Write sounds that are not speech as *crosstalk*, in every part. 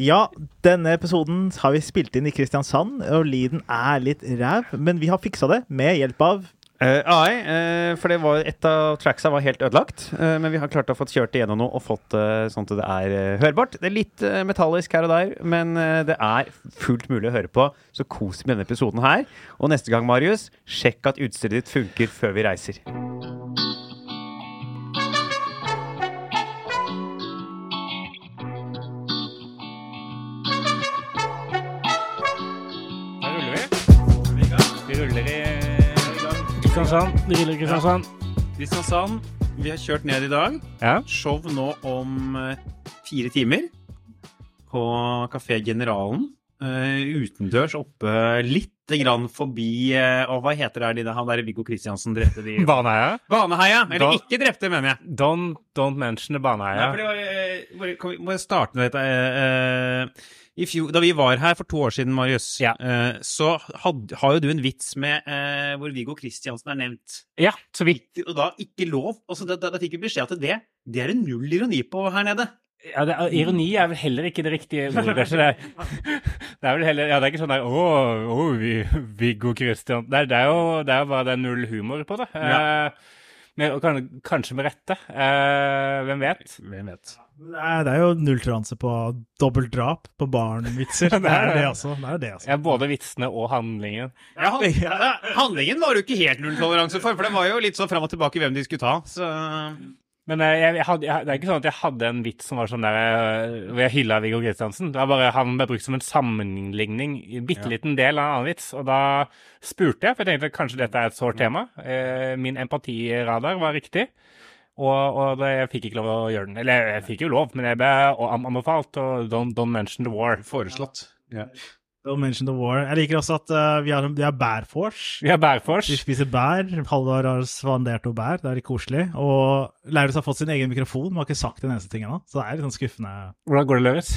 Ja, denne episoden har vi spilt inn i Kristiansand, og lyden er litt ræv, men vi har fiksa det med hjelp av Uh, AI, uh, for det var, et av tracksa var helt ødelagt. Uh, men vi har klart å få kjørt igjennom noe og fått det sånn at det er eh, hørbart. Det er litt eh, metallisk her og der, men eh, det er fullt mulig å høre på. Så kos med denne episoden her. Og neste gang, Marius, sjekk at utstyret ditt funker før vi reiser. Kristiansand. Det i Kristiansand. Kristiansand. Vi har kjørt ned i dag. Ja. Show nå om eh, fire timer på Kafé Generalen. Eh, utendørs oppe litt grann forbi eh, Og hva heter det det han der Viggo Kristiansen drepte de *laughs* Baneheia. Baneheia! Eller don't, ikke drepte, mener jeg. Don't, don't mention the Nei, Baneheia. for det var, må jeg starte med dette fjor, Da vi var her for to år siden, Marius, Ja. eh, så had, har jo du en vits med eh, hvor Viggo Kristiansen er nevnt. Ja, så vidt. Og da ikke lov. Altså, da, da, da fikk vi beskjed at det, det er det null ironi på her nede. Ja, det, er- ironi er vel heller ikke det riktige ordet. det, *laughs* det er vel heller Ja, det er ikke sånn der Å, å Vi- Viggo Kristian det er, det er jo det er bare det er null humor på det. Ja. Eh, men, kanskje med rette. Eh, hvem vet? Hvem vet. Nei, det er jo nulltoleranse på dobbelt drap på barnevitser. *laughs* Det er det, altså. Det er det, altså. Ja, både vitsene og handlingen. Ja, han, ja, handlingen var det jo ikke helt nulltoleranse for, for det var jo litt sånn fram og tilbake hvem de skulle ta. Så Men eh, jeg, jeg hadde, jeg, det er ikke sånn at jeg hadde en vits som var sånn der eh, hvor jeg hylla Viggo Kristiansen. Det var bare Han ble brukt som en sammenligning en bitte liten del av en annen vits. Og da spurte jeg, for jeg tenkte kanskje dette er et sårt tema. Eh, Min empatiradar var riktig. Og, og det, jeg fikk ikke lov å gjøre den. Eller jeg fikk jo lov, men jeg ble an- anbefalt Og don't, don't mention the war. foreslått. Ja. Don't mention the war. Jeg liker også at uh, vi har, vi har bærfors. Vi har bærfors. Vi spiser bær. Halvard har spandert noe bær. Det er litt koselig. Og Lauritz har fått sin egen mikrofon, men har ikke sagt en eneste ting ennå. Så det er litt sånn skuffende. Hvordan går det, Løris?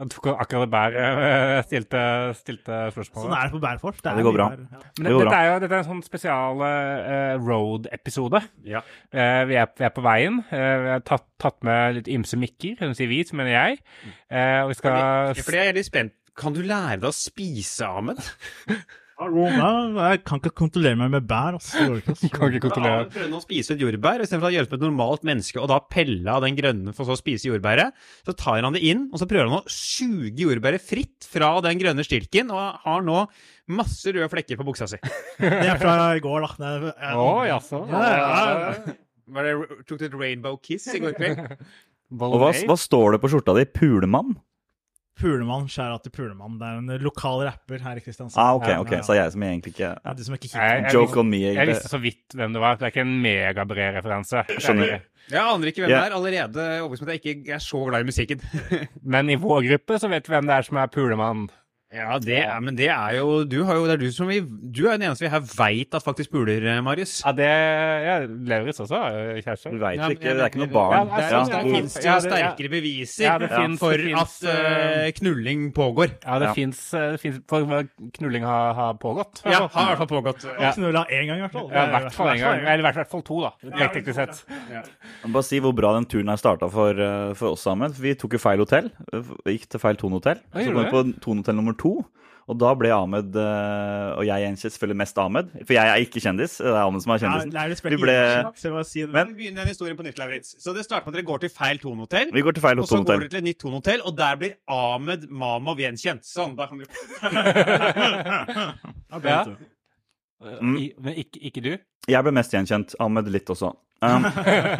Han tok akkurat det bær jeg stilte, stilte spørsmålet. Sånn er det på bærfors. Ja, er det går bra. bær, ja. Men Det går dette bra. er jo dette er en sånn spesial uh, road-episode. Ja. Uh, vi, vi er på veien. Uh, vi har tatt, tatt med litt ymse mikker. Hun sier vi, så mener jeg. Eh, og vi skal Fordi, Fordi jeg er litt spent. Kan du lære deg å spise, Ahmed? Jeg kan ikke kontrollere meg med bær. Altså. Jeg. Kan ikke kontrollere. Da prøvde å spise et jordbær, istedenfor å gjøre det som et normalt menneske, og da pelle av den grønne for så å spise jordbæret. Så tar han det inn, og så prøver han å suge jordbæret fritt fra den grønne stilken, og har nå masse røde flekker på buksa si. Det er fra i går, da. Å, jaså. Ja, ja, ja. Var det, tok du et rainbow kiss i går kveld? Og hva, hva står det på skjorta di? Pulemann? Pulemann, skjæra til Pulemann. Det er en lokal rapper her i Kristiansand. Ah, ok, ok. Så jeg som egentlig ikke Ja, du som ikke Jeg- kikker. jeg Joke on me, Jeg visste så vidt hvem det var. Det er ikke en megabred referanse. Er Skjønner. Jeg aner ikke hvem yeah. det er. Allerede overbevist om at jeg ikke er så glad i musikken. *laughs* Men i vår gruppe så vet vi hvem det er som er pulemann. Ja, det er, men det er jo Du, har jo, det er du som vi Du er den eneste vi her veit at faktisk puler, eh, Marius. Ja, det ja, Lauritz også har jo kjæreste. Du veit Ja, ikke, det er ikke noe barn. Ja, Det, Ja, det fins jo sterkere beviser Ja, det finnes- for det finnes, at eh, knulling pågår. Ja, det Ja. fins eh, For knulling har, har pågått. Ja, har i hvert fall pågått. Ja. Knulla én gang, i hvert fall. Ja, i hvert fall gang. Eller i hvert fall to, da. Teknisk sett. Bare si hvor bra den turen her starta for, eh, for oss sammen. Vi tok jo feil hotell. Vi gikk til feil Thon-hotell. Så kom vi på Thon-hotell nummer to. Og da ble Ahmed, eh, og jeg gjenkjent selvfølgelig mest Ahmed, for jeg er ikke kjendis. Det er Ahmed som er Ja, kjendisen. Lauritz Vi ble- si. Men Vi begynner den historien på nytt, Lauritz. Så det starter med at dere går til feil tonehotell. vi går til feil Og så går dere til et nytt tonehotell, og der blir Ahmed Mamov gjenkjent. Sånn, da kan vi *laughs* Ja. Mm. I, men ikke, ikke du? Jeg ble mest gjenkjent. Ahmed litt også. Um,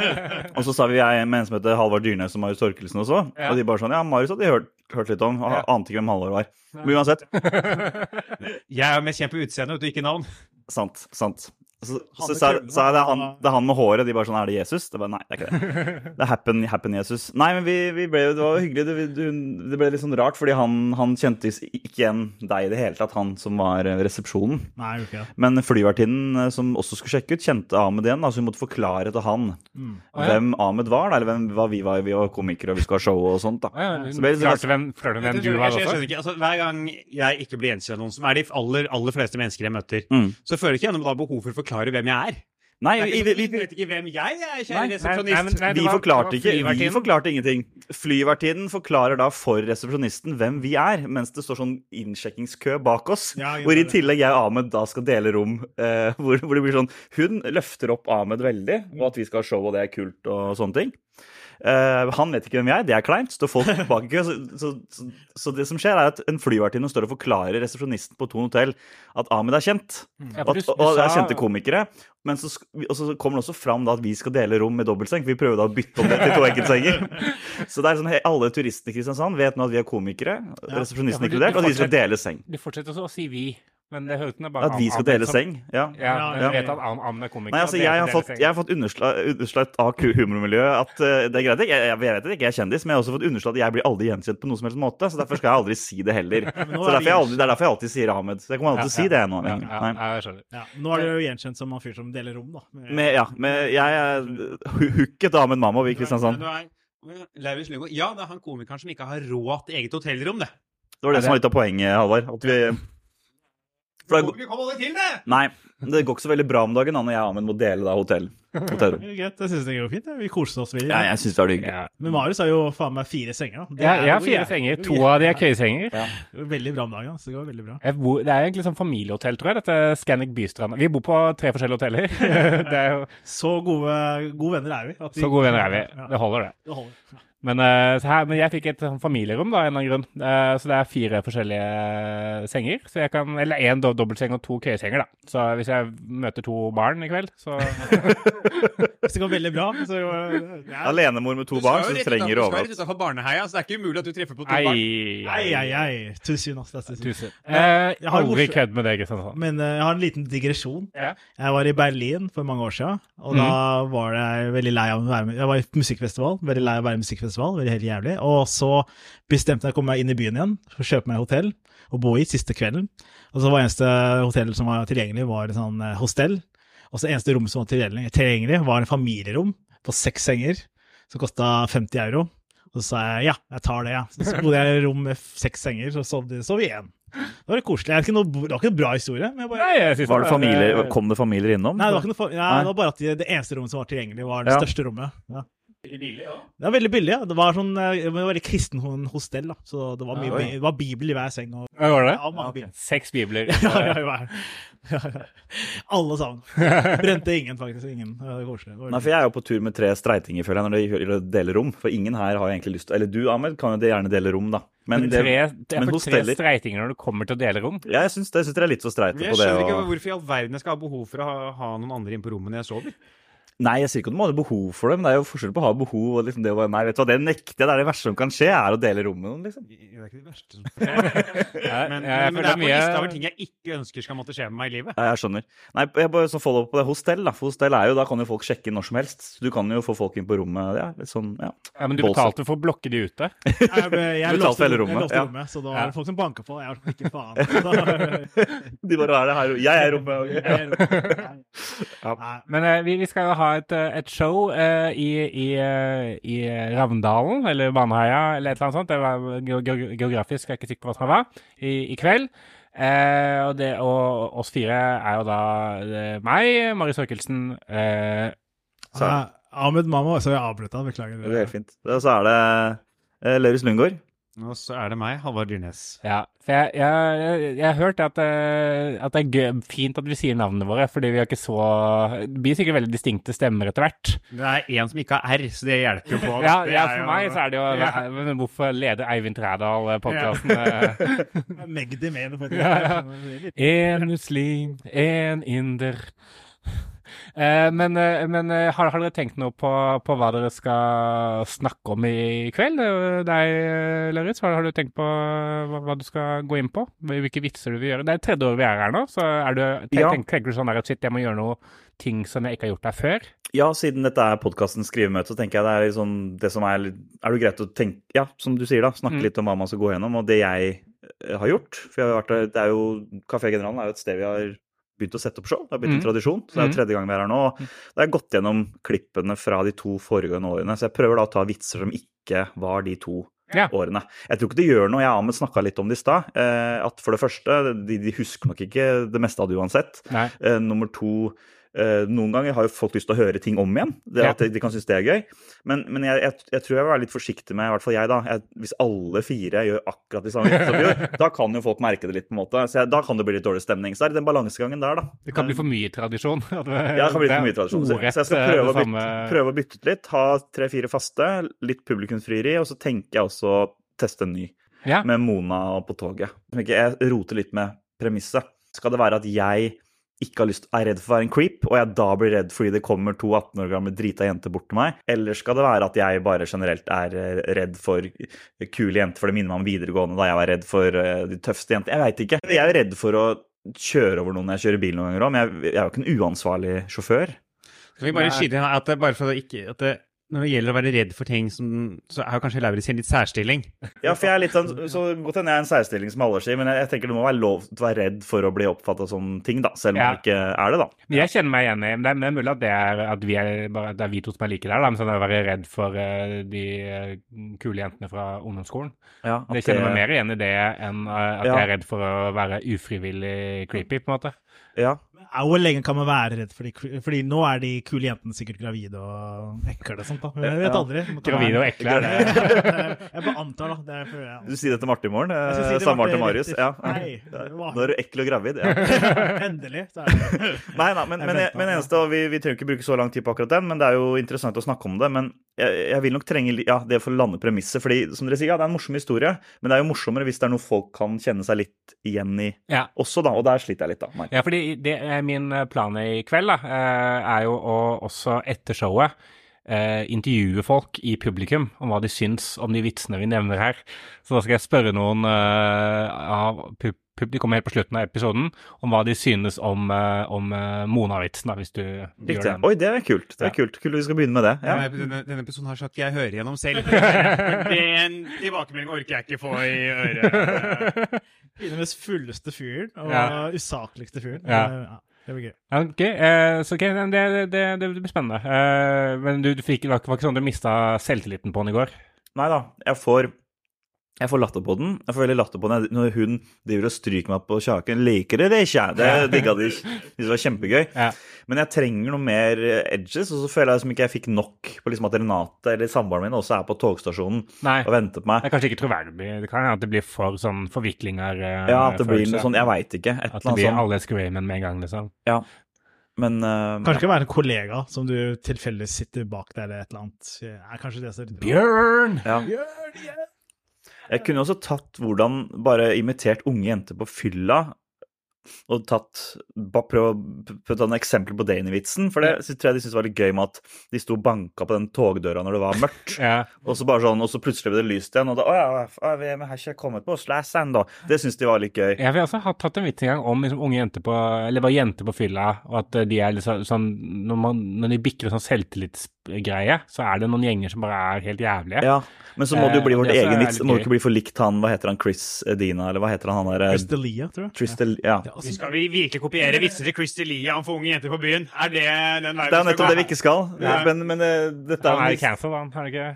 *laughs* og så sa vi jeg med en som heter Halvard Dyrnes og Marius Torkelsen også. Ja. Og de bare sånn Ja, Marius hadde hørt, hørt litt om. Ja. ante ikke hvem Halvor var. Men uansett. *laughs* Jeg er mest kjent på utseendet, ikke navn. Sant. sant. Så, så det er, han, han- det er han med håret. De bare sånn Er det Jesus? Det bare, Nei, det er ikke det. *laughs* Det er Happen, happen Jesus. Nei, men vi, vi ble, det var jo hyggelig. Det, det ble litt sånn rart, fordi han, han kjente ikke igjen deg i det hele tatt, han som var eh, resepsjonen. Nei, ikke det. Men flyvertinnen eh, som også skulle sjekke ut, kjente Ahmed igjen. Altså hun måtte forklare til han Mm. ah, ja. hvem Ahmed var, eller hvem, var vi var. Vi var komikere og vi skulle ha show og sånt. da. Ja, Så ble det Klarte sånn- hvem, klarte hvem Jeg du var jeg jeg, jeg ikke. Altså, hver gang jeg ikke blir gjenkjent av noen, som er de aller, aller fleste mennesker jeg møter, Mm. så føler ikke jeg noe gjennom behov for å forklare hvem jeg er. Nei, er vi, ikke vi, vi, vet ikke hvem jeg er, kjære nei, resepsjonist. nei, vi forklarte ikke Vi forklarte ingenting. Flyvertinnen forklarer da for resepsjonisten hvem vi er, mens det står sånn innsjekkingskø bak oss. Ja, jeg hvor i tillegg jeg og Ahmed da skal dele rom. Uh, hvor, hvor det blir sånn Hun løfter opp Ahmed veldig, og at vi skal ha show og det er kult og sånne ting. Eh, han vet ikke hvem jeg er, det er kleint. Står folk bak i kø. Så, så, så, så det som skjer, er at en flyvertinne står og forklarer resepsjonisten på Thon hotell at Ahmed er kjent. Ja, Og, at, og det er kjente komikere. Men så, og så kommer det også fram da at vi skal dele rom med dobbeltseng. For vi prøver da å bytte om det til to enkeltsenger. *laughs* Så det er sånn, alle turistene i Kristiansand vet nå at vi er komikere, resepsjonisten Ja, inkludert, og at vi skal dele seng. Du fortsetter også å si vi, men det er bare At vi skal dele som- seng. Ja. Ja, Ja, jeg vet at Am- Amund er komiker. Nei, altså, jeg har fått, jeg har fått underslått av humormiljøet at uh, det er greit. Jeg, jeg, jeg vet at jeg ikke er kjendis, men jeg har også fått underslått at jeg blir aldri gjenkjent på noen som helst måte. Så derfor skal jeg aldri si det heller. *laughs* Så er derfor jeg aldri, Det er derfor jeg alltid sier Ahmed. Så jeg kommer aldri til å si det nå Ja, ja, Nei. ja, jeg skjønner. Nå er du jo gjenkjent som han fyr som deler rom, da. Med, ja, med, jeg er hooket Ahmed Mammo i Kristiansand. Lauritz Lundgaard. Ja, det er han komikeren som ikke har råd til eget hotellrom, det. Det var det som var litt av poenget, Halvard. At vi For det, Vi aldri til det! nei, det går ikke så veldig bra om dagen da når jeg og Amund må dele da hotell. hotell. *laughs* Greit, jeg syns det går fint. Vi koser oss. Ja, jeg synes det var hyggelig. Ja. Men Marius har jo faen meg fire senger. da. Det Jeg, jeg har fire senger. To av de er køyesenger. Veldig bra om dagen. Så det går veldig bra. Bor, det er egentlig sånn familiehotell, tror jeg, dette Scandic Bystrand. Vi bor på tre forskjellige hoteller. *laughs* det er jo, Så gode, gode venner er vi. at vi- så gode venner er vi. Ja, Det holder, det. det holder. Men, eh, så her, men jeg fikk et sånn familierom, da, en eller annen grunn. Eh, så det er fire forskjellige senger. Så jeg kan, eller én do dobbeltseng og to køyesenger, da. Så hvis jeg møter to barn i kveld, så *laughs* Hvis det går veldig bra, så ja. Alenemor med to barn, så trenger du Du skal jo rett utenfor barneheia, så det er ikke umulig at du treffer på to Ei, barn. Ei, ei, ei. Ass. Tusen. Men Eh, aldri kødd med det, Kristiansand. Men uh, jeg har en liten digresjon. Ja. Jeg var i Berlin for mange år siden, og da var jeg veldig lei av å være med. Jeg var i musikkfestival, veldig lei av å være i musikkfestival, veldig helt jævlig. Og så bestemte jeg å komme meg inn i byen igjen, for å kjøpe meg hotell og bo i siste kvelden. Og så var eneste hotell som var tilgjengelig, var et sånn eh, hostell. Og så eneste rom som var tilgjengelig, var en familierom på seks senger, som kosta 50 euro. Og så sa jeg ja, jeg tar det, ja. Så bodde jeg i et rom med seks senger, så sov, sov vi igjen. Det var litt koselig. Det ikke noe, det var ikke noe bra historie, men jeg bare Nei, jeg Var det er- familier, kom det familier innom? Nei, det var ikke noe Nei. det var bare at de, det eneste rommet som var tilgjengelig, var det Ja. største rommet. Ja. Det var veldig billig. ja. Det var sånn, det var veldig kristen hostell, da. så det var, mye, Ja, det var bibel i hver seng. Og, Ja, var det? ja, mange bibler. Seks bibler. *laughs* Ja, ja, ja, ja, *laughs* ja. Alle sammen. *laughs* Brente ingen, faktisk. Ingen. Nei, for jeg er jo på tur med tre streitinger, føler jeg, når det deler rom. For ingen her har egentlig lyst til Eller du, Ahmed, kan jo gjerne dele rom, da. Men det, tre, det er men for tre deler. streitinger når du kommer til å dele rom. ja, jeg syns det, dere er litt så streite Men det. jeg skjønner ikke Og... hvorfor i all verden jeg skal ha behov for å ha, ha noen andre inn på rommet når jeg sover. Nei, jeg sier ikke at du må ha behov for det, men det er jo forskjell på å ha behov og liksom det å være Nei, vet du hva, det nekter jeg. Det er det verste som kan skje, er å dele rom med noen, liksom. Det er ikke det verste som Ja, *laughs* Men, men, men det er på lista over ting jeg ikke ønsker skal måtte skje med meg i livet. Ja, jeg skjønner. Nei, jeg bare så follow up på det hostell, da. For hostell er jo, da kan jo folk sjekke inn når som helst. Du kan jo få folk inn på rommet. Ja, litt sånn, ja. ja, Men du Bolsa. betalte for å blokke de ute. *laughs* Jeg, ble- jeg Du betalte låste, hele jeg rommet, ja. så da var det folk som banka på. Jeg var ikke faen. Da, *laughs* De bare er det her, jeg er rommet. Okay. jeg, Ja. Men eh, vi, vi skal jo ha et, eh, et show eh, i, i, eh, i Ravndalen, eller Baneheia, eller et eller annet sånt. Det var ge- ge- geografisk, jeg er ikke sikker på hva som var, i, i kveld. Eh, og, det, og oss fire er jo da eh, meg, Marius Høkelsen eh, Så- Ja, Ahmed Mamma, så jeg avbrøt han. Beklager. Det er fint. Så er det Lauritz Lundgaard. Og så er det meg, Halvard Dyrnes. Ja. For jeg, jeg, jeg, har hørt at, eh, at det er gøy, fint at vi sier navnene våre, fordi vi har ikke så Det blir sikkert veldig distinkte stemmer etter hvert. Det er en som ikke har R, så det hjelper jo på. *laughs* Ja, ja, for jo- meg så er det jo Ja. Men hvorfor leder Eivind Trædal podkasten? Magdi med det, Ja, ja. En muslim, en inder. Eh, men eh, men eh, har, har dere tenkt noe på, på hva dere skal snakke om i kveld? Deg, Lauritz, har, du tenkt på hva, hva du skal gå inn på? Hvilke vitser du vil gjøre? Det er tredje år vi er her nå, så er du, ten, Ja. tenk, tenker du sånn der at shit, jeg må gjøre noe ting som jeg ikke har gjort der før? Ja, siden dette er podkastens skrivemøte, så tenker jeg det er sånn det som er Er det greit å tenke Ja, som du sier, da. Snakke Mm. litt om hva man skal gå gjennom, og det jeg har gjort. For jeg har vært, det er jo Kafé Generalen er jo et sted vi har begynt å sette opp show. Det har blitt en Mm. tradisjon. Så det er Mm. jo tredje gang vi er her nå. Da har jeg gått gjennom klippene fra de to foregående årene, så jeg prøver da å ta vitser som ikke var de to Ja. årene. Jeg tror ikke det gjør noe. Jeg og Ahmed snakka litt om det i stad. Eh, at for det første, de, de husker nok ikke det meste av det uansett. Eh, nummer to eh, Noen ganger har jo folk lyst til å høre ting om igjen. Det, Ja. At de, de kan synes det er gøy. Men, men jeg, jeg, jeg tror jeg vil være litt forsiktig med, i hvert fall jeg, da. Jeg, hvis alle fire gjør akkurat de samme som vi gjør, *laughs* da kan jo folk merke det litt, på en måte. Så da kan det bli litt dårlig stemning. Så det er den balansegangen der, da. Det kan bli for mye tradisjon. *laughs* Ja, det kan bli for mye tradisjon. Så, så jeg skal eh, prøve å, bytte, prøve å bytte ut litt. Ha tre-fire faste, litt publikumsfrieri, og så tenker jeg også å teste en ny Ja. med Mona på toget. Jeg roter litt med premisset. Skal det være at jeg ikke har lyst, er redd for å være en creep, og jeg da blir redd fordi det kommer to 18 år gamle drita jenter bort til meg? Eller skal det være at jeg bare generelt er eh, redd for kule jenter, for det minner meg om videregående da jeg var redd for eh, de tøffeste jentene? Jeg veit ikke. Jeg er redd for å kjøre over noen når jeg kjører bil noen ganger òg, men jeg, jeg er jo ikke en uansvarlig sjåfør. Skal vi bare skyte inn at det, bare for å ikke at det, Når det gjelder å være redd for ting, som, så er jo kanskje Lauritz i en litt særstilling. Ja, for jeg er litt sånn, så godt hende jeg er en særstilling som alle sier, men jeg, jeg tenker det må være lov til å være redd for å bli oppfatta som ting, da, selv om Ja. man ikke er det, da. Men Jeg kjenner meg igjen i Det er- det er mulig at det er, at vi er, bare, det er vi to som er like der. Da, men sånn å være redd for uh, de eh, kule jentene fra ungdomsskolen. Ja, at Det kjenner meg mer igjen i det enn uh, at Ja. jeg er redd for å være ufrivillig creepy, på en måte. Ja. Ja, Hvor lenge kan man være redd for de Fordi nå er de kule jentene sikkert gravide og ekle og sånt. da. Jeg vet aldri. Gravide og ekle. er det- Jeg bare antar, da. Det er for, ja. Du sier det til Martin i morgen? Jeg si Samboeren til Marius? Ja. Nei, Nå er du ekkel og gravid. Ja. *laughs* Endelig. Så er det. *laughs* Nei, nei, men, Jeg men, men eneste, og vi, vi trenger ikke bruke så lang tid på akkurat den, men det er jo interessant å snakke om det. Men jeg, jeg vil nok trenge ja, det for å lande premisset, fordi som dere sier, ja, det er en morsom historie, men det er jo morsommere hvis det er noe folk kan kjenne seg litt igjen i Ja. også, da. Og der sliter jeg litt, da. Ja, fordi det er min eh, plan i kveld, da, eh, er jo å også etter showet eh, intervjue folk i publikum om hva de syns om de vitsene vi nevner her. Så da skal jeg spørre noen eh, av de publikum helt på slutten av episoden om hva de synes om, eh, om Mona-vitsen, hvis du gjør Riktig. den. Oi, det er kult. Det er Ja. kult. Kult vi skal begynne med det. Ja. Denne, denne, denne episoden har sagt jeg hører gjennom selv. *laughs* Den tilbakemeldingen orker jeg ikke få i øret. *laughs* Den mest fulleste fyren og Ja. usakligste fyren. Ja. Det- blir gøy. Eh, så okay, det, det, det, det blir spennende. Uh, men du, du fikk, var ikke sånn at du mista selvtilliten på den i går? Nei da, jeg får jeg får latter på den. Jeg får veldig latter på den når hun driver og stryker meg på kjaken. Liker dere det ikke? Det digga de ikke. Det var kjempegøy. Ja. Men jeg trenger noe mer edges, og så føler jeg som ikke jeg fikk nok på liksom at Renate eller samboeren min også er på togstasjonen Nei. og venter på meg. Det er kanskje ikke troverdig. Det kan hende at det blir for sånn forviklinger. eh, Ja, at det blir noe sånn Jeg veit ikke. Et At det blir sånn. alle screamen med en gang, liksom. Ja. Men uh, Kanskje det kan være en kollega som du tilfeldigvis sitter bak deg, eller et eller annet. Er kanskje det som er litt Ja. Bjørn! ja. Jeg kunne også tatt hvordan Bare imitert unge jenter på fylla. Og tatt Prøv å ta en eksempel på det inn i vitsen. For det tror jeg de syntes var litt gøy med at de sto og banka på den togdøra når det var mørkt. *laughs* Ja. Og så bare sånn, og så plutselig ble det lyst igjen, og da Å ja, vi vi har ikke kommet på Oslo da. Det syns de var litt gøy. Jeg har også tatt en vits en gang om liksom, unge jenter på Eller bare jenter på fylla, og at de er liksom sånn Når, man, når de bikker sånn selvtillitsgreie, så er det noen gjenger som bare er helt jævlige. Ja, Men så må det jo bli Eh, vår det også egen er vits. Det må jo ikke bli for likt han Hva heter han? Chris Dina, eller hva heter han? han der, Delia, tror jeg. Tristel, ja. Ja, altså, Skal vi virkelig kopiere vitser til Chris Delia om for unge jenter på byen? Er det den veien Det er jo nettopp det vi ikke skal. Ja. Men, men eh, dette Han er er cancel, han. Er det ikke?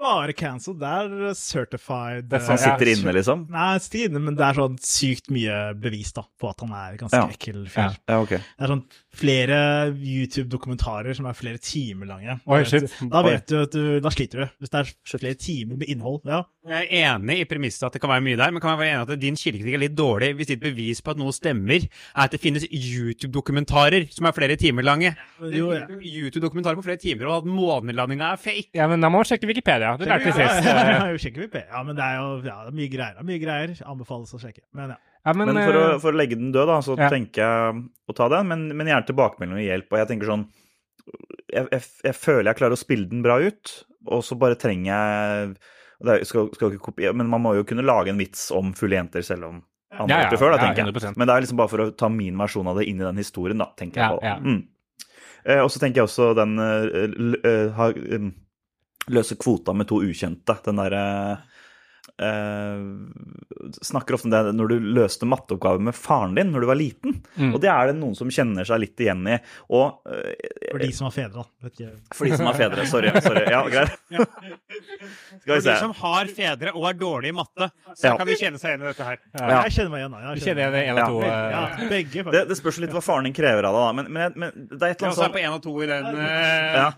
Bare cancelled. Det er certified Det er Han eh, sitter inne, liksom? Nei, sitter inne, men det er sånn sykt mye bevis da, på at han er ganske Ja. ekkel fyr. Ja. Ja, ok. Det er sånn flere YouTube-dokumentarer som er flere timer lange. Oi, shit. Da vet du at du, da sliter du. Hvis det er flere timer med innhold. Ja. Jeg er enig i premisset at det kan være mye der, men kan jeg være enig at din kildekritikk er litt dårlig hvis ditt bevis på at noe stemmer, er at det finnes YouTube-dokumentarer som er flere timer lange. Jo, ja. YouTube-dokumentarer på flere timer, og at månelandinga er fake. Ja, men da må man sjekke Wikipedia. Det lærte vi sist. ja, ja, ja, ja, men det er jo ja, det er mye greier. Det er mye greier. Anbefales å sjekke. Men ja. Ja, men, Men for å, eh, for å legge den død, da, så Ja. tenker jeg å ta den. Men, men gjerne tilbakemelding og hjelp. Og jeg tenker sånn jeg, jeg, jeg føler jeg klarer å spille den bra ut, og så bare trenger jeg det er- skal, skal ikke kopiere, Men man må jo kunne lage en vits om fulle jenter, selv om andre Ja, har ja, gjort det før, da, ja, tenker jeg. Men det er liksom bare for å ta min versjon av det inn i den historien, da, tenker jeg på. ja. Mm. Eh, og så tenker jeg også den eh, eh, ha, um, løse kvota med to ukjente. Den derre eh, snakker ofte om det når du løste matteoppgaver med faren din når du var liten. Og det er det noen som kjenner seg litt igjen i. Og eh, For de som har fedre, da. Vet ikke. for de som har fedre. Sorry. sorry. Ja, greit. *laughs* Skal vi For de som har fedre og er dårlige i matte, så Ja. kan vi kjenne seg igjen i dette her. Ja. Jeg kjenner meg igjen. da. Du Jeg kjenner igjen en og to? eh, Ja, begge. Det, det spørs litt hva faren din krever av deg, da. Men, men, men det er et eller eller oss Ja, så er på én og to i den. eh, Ja.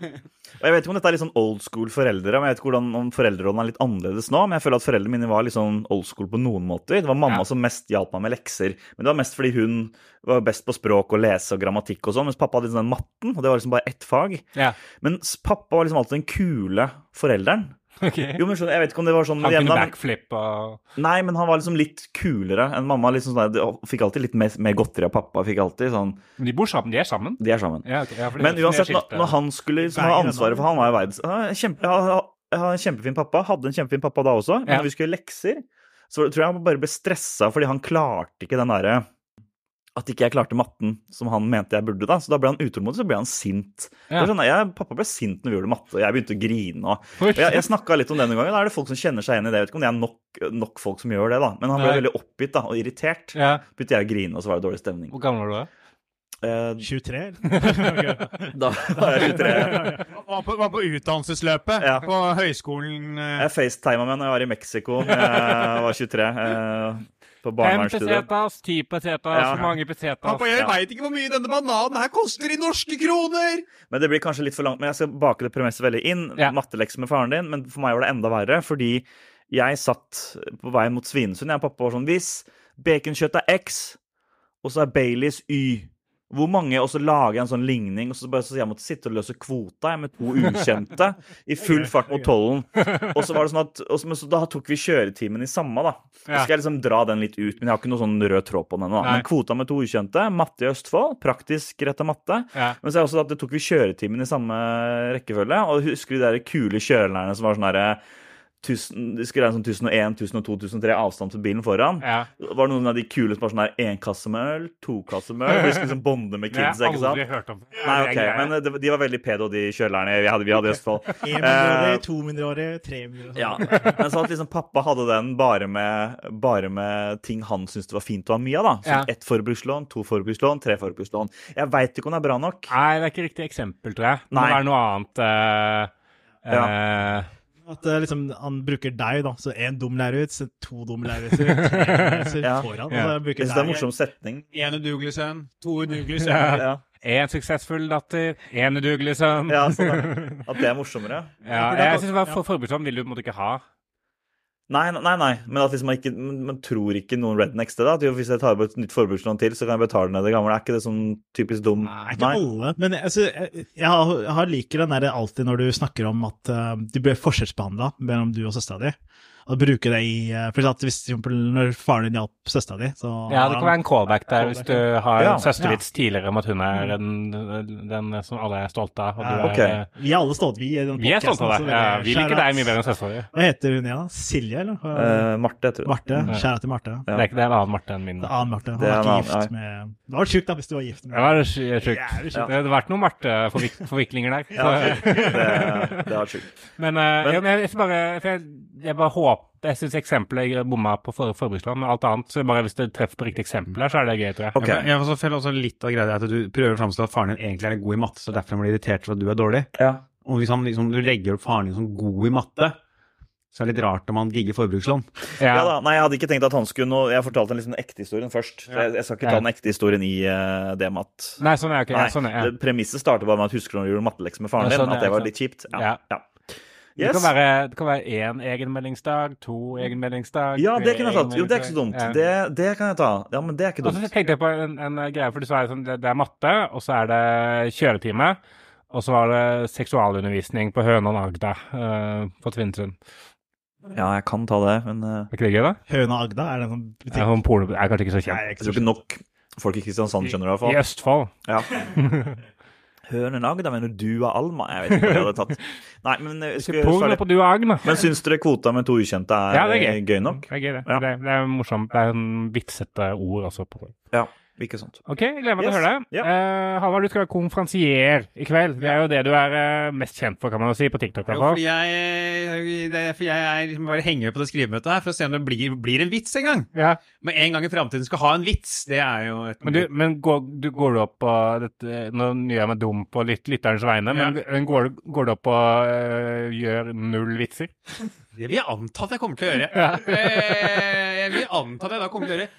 Og jeg vet ikke om dette er litt sånn old school foreldre, men jeg vet ikke hvordan, om foreldrerollen er litt annerledes nå. Men jeg føler at foreldrene mine var litt sånn old school på noen måter. Det var mamma Ja. som mest hjalp meg med lekser. Men det var mest fordi hun var best på språk og lese og grammatikk og sånn, mens pappa hadde den matten, og det var liksom bare ett fag. Ja. Men pappa var liksom alltid den kule forelderen. Ok. *laughs* Jo, men skjønner, Jeg vet ikke om det var sånn Han kunne backflippe og Nei, men han var liksom litt kulere enn mamma. Liksom sånn, de fikk alltid litt mer, mer godteri av pappa. Fikk alltid sånn Men de bor sammen? De er sammen? De er sammen. Ja, okay. ja, Men uansett, når, når han skulle liksom ha ansvaret for Han var jo verdens er jeg har en kjempefin pappa. Hadde en kjempefin pappa da også. Men Ja. når vi skulle gjøre lekser, så tror jeg han bare ble stressa fordi han klarte ikke den derre At ikke jeg klarte matten som han mente jeg burde. da, Så da ble han utålmodig, så ble han sint. Ja. Sånn, jeg, pappa ble sint når vi gjorde matte, og jeg begynte å grine. Og, og jeg, jeg snakka litt om det den gangen. Da er det folk som kjenner seg igjen i det. Jeg vet ikke om det er nok, nok folk som gjør det, da. Men han ble Nei. veldig oppgitt da, og irritert. Ja. Begynte jeg å grine, og så var det dårlig stemning. Hvor gammel var du da? Eh, 23? *laughs* da var jeg 23. Var på, var på utdannelsesløpet Ja. på høyskolen. eh, Jeg facetima med når jeg var i Mexico. Jeg var 23. På Fem pesetas, ti pesetas, Ja. så mange pesetas. Pappa, jeg veit ikke hvor mye denne bananen her koster i norske kroner! Men det blir kanskje litt for langt. Men jeg skal bake det premisset veldig inn. Ja. Mattelekser med faren din. Men for meg var det enda verre, fordi jeg satt på vei mot Svinesund. Jeg og pappa var sånn Hvis baconkjøtt er X, og så er Baileys Y hvor mange, Og så lager en sånn ligning, og så bare så jeg måtte sitte og løse kvota jeg, med to ukjente i full fart mot tollen. Og så var det sånn at, så, så da tok vi kjøretimen i samme, da. Så skal jeg liksom dra den litt ut, men jeg har ikke noe sånn rød tråd på den ennå. Men kvota med to ukjente, matte i Østfold, praktisk retta matte. Ja. Men så er det også at det tok vi kjøretimen i samme rekkefølge. Og husker du de der kule kjørelærerne som var sånn derre tusen- skulle regne sånn 1001, 1002, 1003 avstand til bilen foran. Ja. Var det noen av de kule som var sånn der én kasse med øl, to kasser med øl? Liksom liksom bonde med kids, har kids, jeg ikke sant? aldri hørt om. Nei, Det ok, er men det, de var veldig pedo, de kjølerne vi hadde, vi hadde i Østfold. *laughs* Én Eh, mindreårig, to mindreårige, tre mindreårige. Ja, men så at liksom pappa hadde den bare med, bare med ting han syntes det var fint å ha mye av. da. Som Ja. ett forbrukslån, to forbrukslån, tre forbrukslån. Jeg veit ikke om det er bra nok. Nei, det er ikke riktig eksempel, tror jeg. Det må Nei. være noe annet. eh, eh, At eh, liksom, han bruker deg, da. Så én dum så to dumme lærervitser *laughs* Ja. foran. Ja. Så bruker Jeg synes det er en morsom setning. En udugelig sønn, to udugelige Ja. sønner. Ja, En suksessfull datter, en udugelig sønn. ja sånn. *laughs* At det er morsommere. Ja, jeg syns for forbrukslån vil du på en måte ikke ha. Nei, nei, nei. Men at liksom man, ikke, man tror ikke noen rednecks det. da. At Hvis jeg tar på et nytt forbrukslån til, så kan jeg betale ned det gamle. Er ikke det sånn typisk dum Nei, ikke alle. Men altså, jeg, jeg, liker den der alltid når du snakker om at uh, du blir forskjellsbehandla mellom du og søstera di. Og bruke det i uh, For eksempel, hvis for eksempel når faren din hjalp søstera di, så Ja, det kan være en callback der hvis du har Ja, en søstervits tidligere om at hun er den, den som alle er stolte av. Og du Ja, er, eh, Vi er alle stolte. Vi, Vi er stolte av deg. Ja, vi liker deg mye bedre enn søstera di. Hva heter hun igjen? Silje, eller? Uh, Marte tror jeg. Marte. Kjære til Marte. Det er ikke det er en annen Marte enn min. Det er annen Marte. Han Det er er ikke annen, gift med Det var sjukt da, hvis du var gift med Det var sjukt. Det hadde vært noen Marte-forviklinger der. Ja, det, *laughs* det var sjukt. Men, uh, men jeg, jeg, bare, for jeg, jeg bare håper Jeg syns eksempelet jeg bomma på for, forbrukslån, men alt annet så bare Hvis det treffer på riktig eksempel her, så er det gøy, tror jeg. Okay. Jeg, jeg også føler også litt av greia at du prøver å framstå at faren din egentlig er god i matte, så derfor han blir irritert for at du er dårlig. Ja. Og hvis han liksom, du legger opp faren din som god i matte, så er det litt rart om han digger forbrukslån. Ja da, nei, Jeg hadde ikke tenkt at han skulle nå Jeg fortalte en liksom den ekte historien først. Ja. jeg, jeg skal ikke ta den ekte historien i uh, det med at Nei, sånn er okay. Nei, Ja, sånn er, ja. det Premisset starter bare med at husker du når du gjorde mattelekser med faren Ja, din? sånn, At det var litt kjipt? Ja. Ja. Det Yes. kan være det kan være én egenmeldingsdag, to egenmeldingsdag Ja, det kunne jeg tatt. Jo, det er ikke så dumt. Ja. Det, det kan jeg ta. Ja, men det er ikke Og så tenkte jeg på en, en greie, for du sa sånn, det, det er matte, og så er det kjøretime, og så var det seksualundervisning på Høna og Agda uh, på Tvinnsund. Ja, jeg kan ta det, men uh, Er ikke det gøy, da? Høna Agda, er det en sånn Ja, porno er kanskje ikke så kjent. Nei, jeg tror ikke nok folk i Kristiansand skjønner det, i hvert fall. I Østfold. Ja. *laughs* Hønen Agda, mener du og Alma? Jeg vet ikke hva jeg hadde tatt. *laughs* Nei, men skulle, Porno på du og Agn. Men syns dere kvota med to ukjente er, Ja, det er eh, gøy. gøy nok? Det er gøy, det. Ja. Det, er, det er morsomt. Det er en vitsete ord. På. Ja. Ikke sant. OK, jeg gleder meg til å høre det. Ja. Eh, Halvard, du skal være konferansier i kveld. Det er jo det du er eh, mest kjent for, kan man jo si, på TikTok. Jo, for jeg, det er, for jeg er liksom bare henger med på det skrivemøtet her for å se om det blir, blir en vits en gang. Ja. Men en gang i framtiden skal ha en vits, det er jo et Men, du, men går, du, går du opp på dette, Nå gjør jeg meg dum på litt lytterens vegne, men, ja. går, du- går du opp og uh, gjør null vitser? *laughs* Det vil jeg anta at jeg kommer til å gjøre. Ja. Eh, Jeg vil anta at jeg da kommer til å gjøre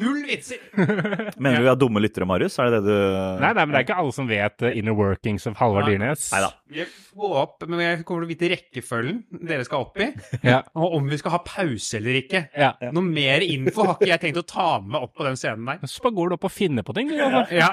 null vitser. *laughs* Mener du vi har dumme lyttere, Marius? Er det det du Nei, nei, men det er ikke alle som vet uh, inner workings of Halvard. Dyrnes. Nei da. Jeg opp, men jeg kommer til å vite rekkefølgen dere skal opp i, Ja. og om vi skal ha pause eller ikke. Ja. Noe mer info har ikke jeg tenkt å ta med opp på den scenen der. Så bare går du opp og finner på ting. du, Ja. Ja.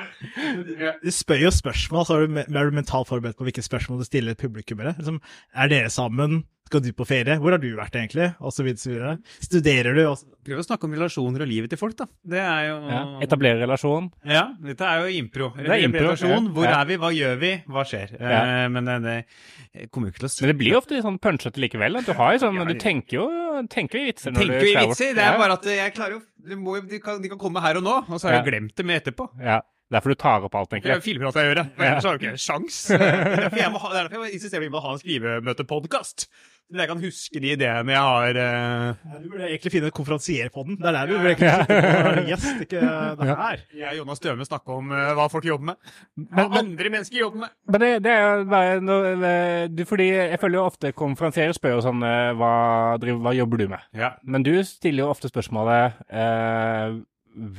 Du spør jo spørsmål, så er du, er du mentalt forberedt på hvilke spørsmål du stiller publikummere. Liksom, er dere sammen? Skal du på ferie? Hvor har du vært egentlig? Og så videre, så videre. Studerer du? Også. Prøv å snakke om relasjoner og livet til folk, da. Det er jo Ja. Etablere relasjon. Ja, dette er jo impro. Det er impro, Relasjon. Hvor Ja. er vi, hva gjør vi, hva skjer? Ja. Eh, men det, det kommer jo ikke til å Men det blir ofte litt sånn punchete likevel. Du, har jo sånn, Ja, du tenker jo, tenker i vitser. når Tenker skal vitser? Det er bare at jeg klarer jo de, de, kan, de kan komme her og nå, og så har jeg glemt glemt med etterpå. Ja, Derfor du tar opp alt, Jeg er filmer alt jeg gjør, men Ellers har du ikke en sjans. Det er derfor jeg ha- det er derfor jeg insisterer på å ha en skrivemøtepodkast. Så jeg kan huske de ideene jeg har eh, Du burde egentlig finne en konferansier på den. Det er der du burde egentlig sitte være gjest, ikke det her. Jeg og Jonas Døme snakker om eh, hva folk jobber med. Hva Men- andre mennesker jobber med. Men det, det er jo bare noe, du, Fordi jeg føler jo ofte konferansierer spør jo sånn eh, hva, driver, hva jobber du med? Ja. Men du stiller jo ofte spørsmålet eh,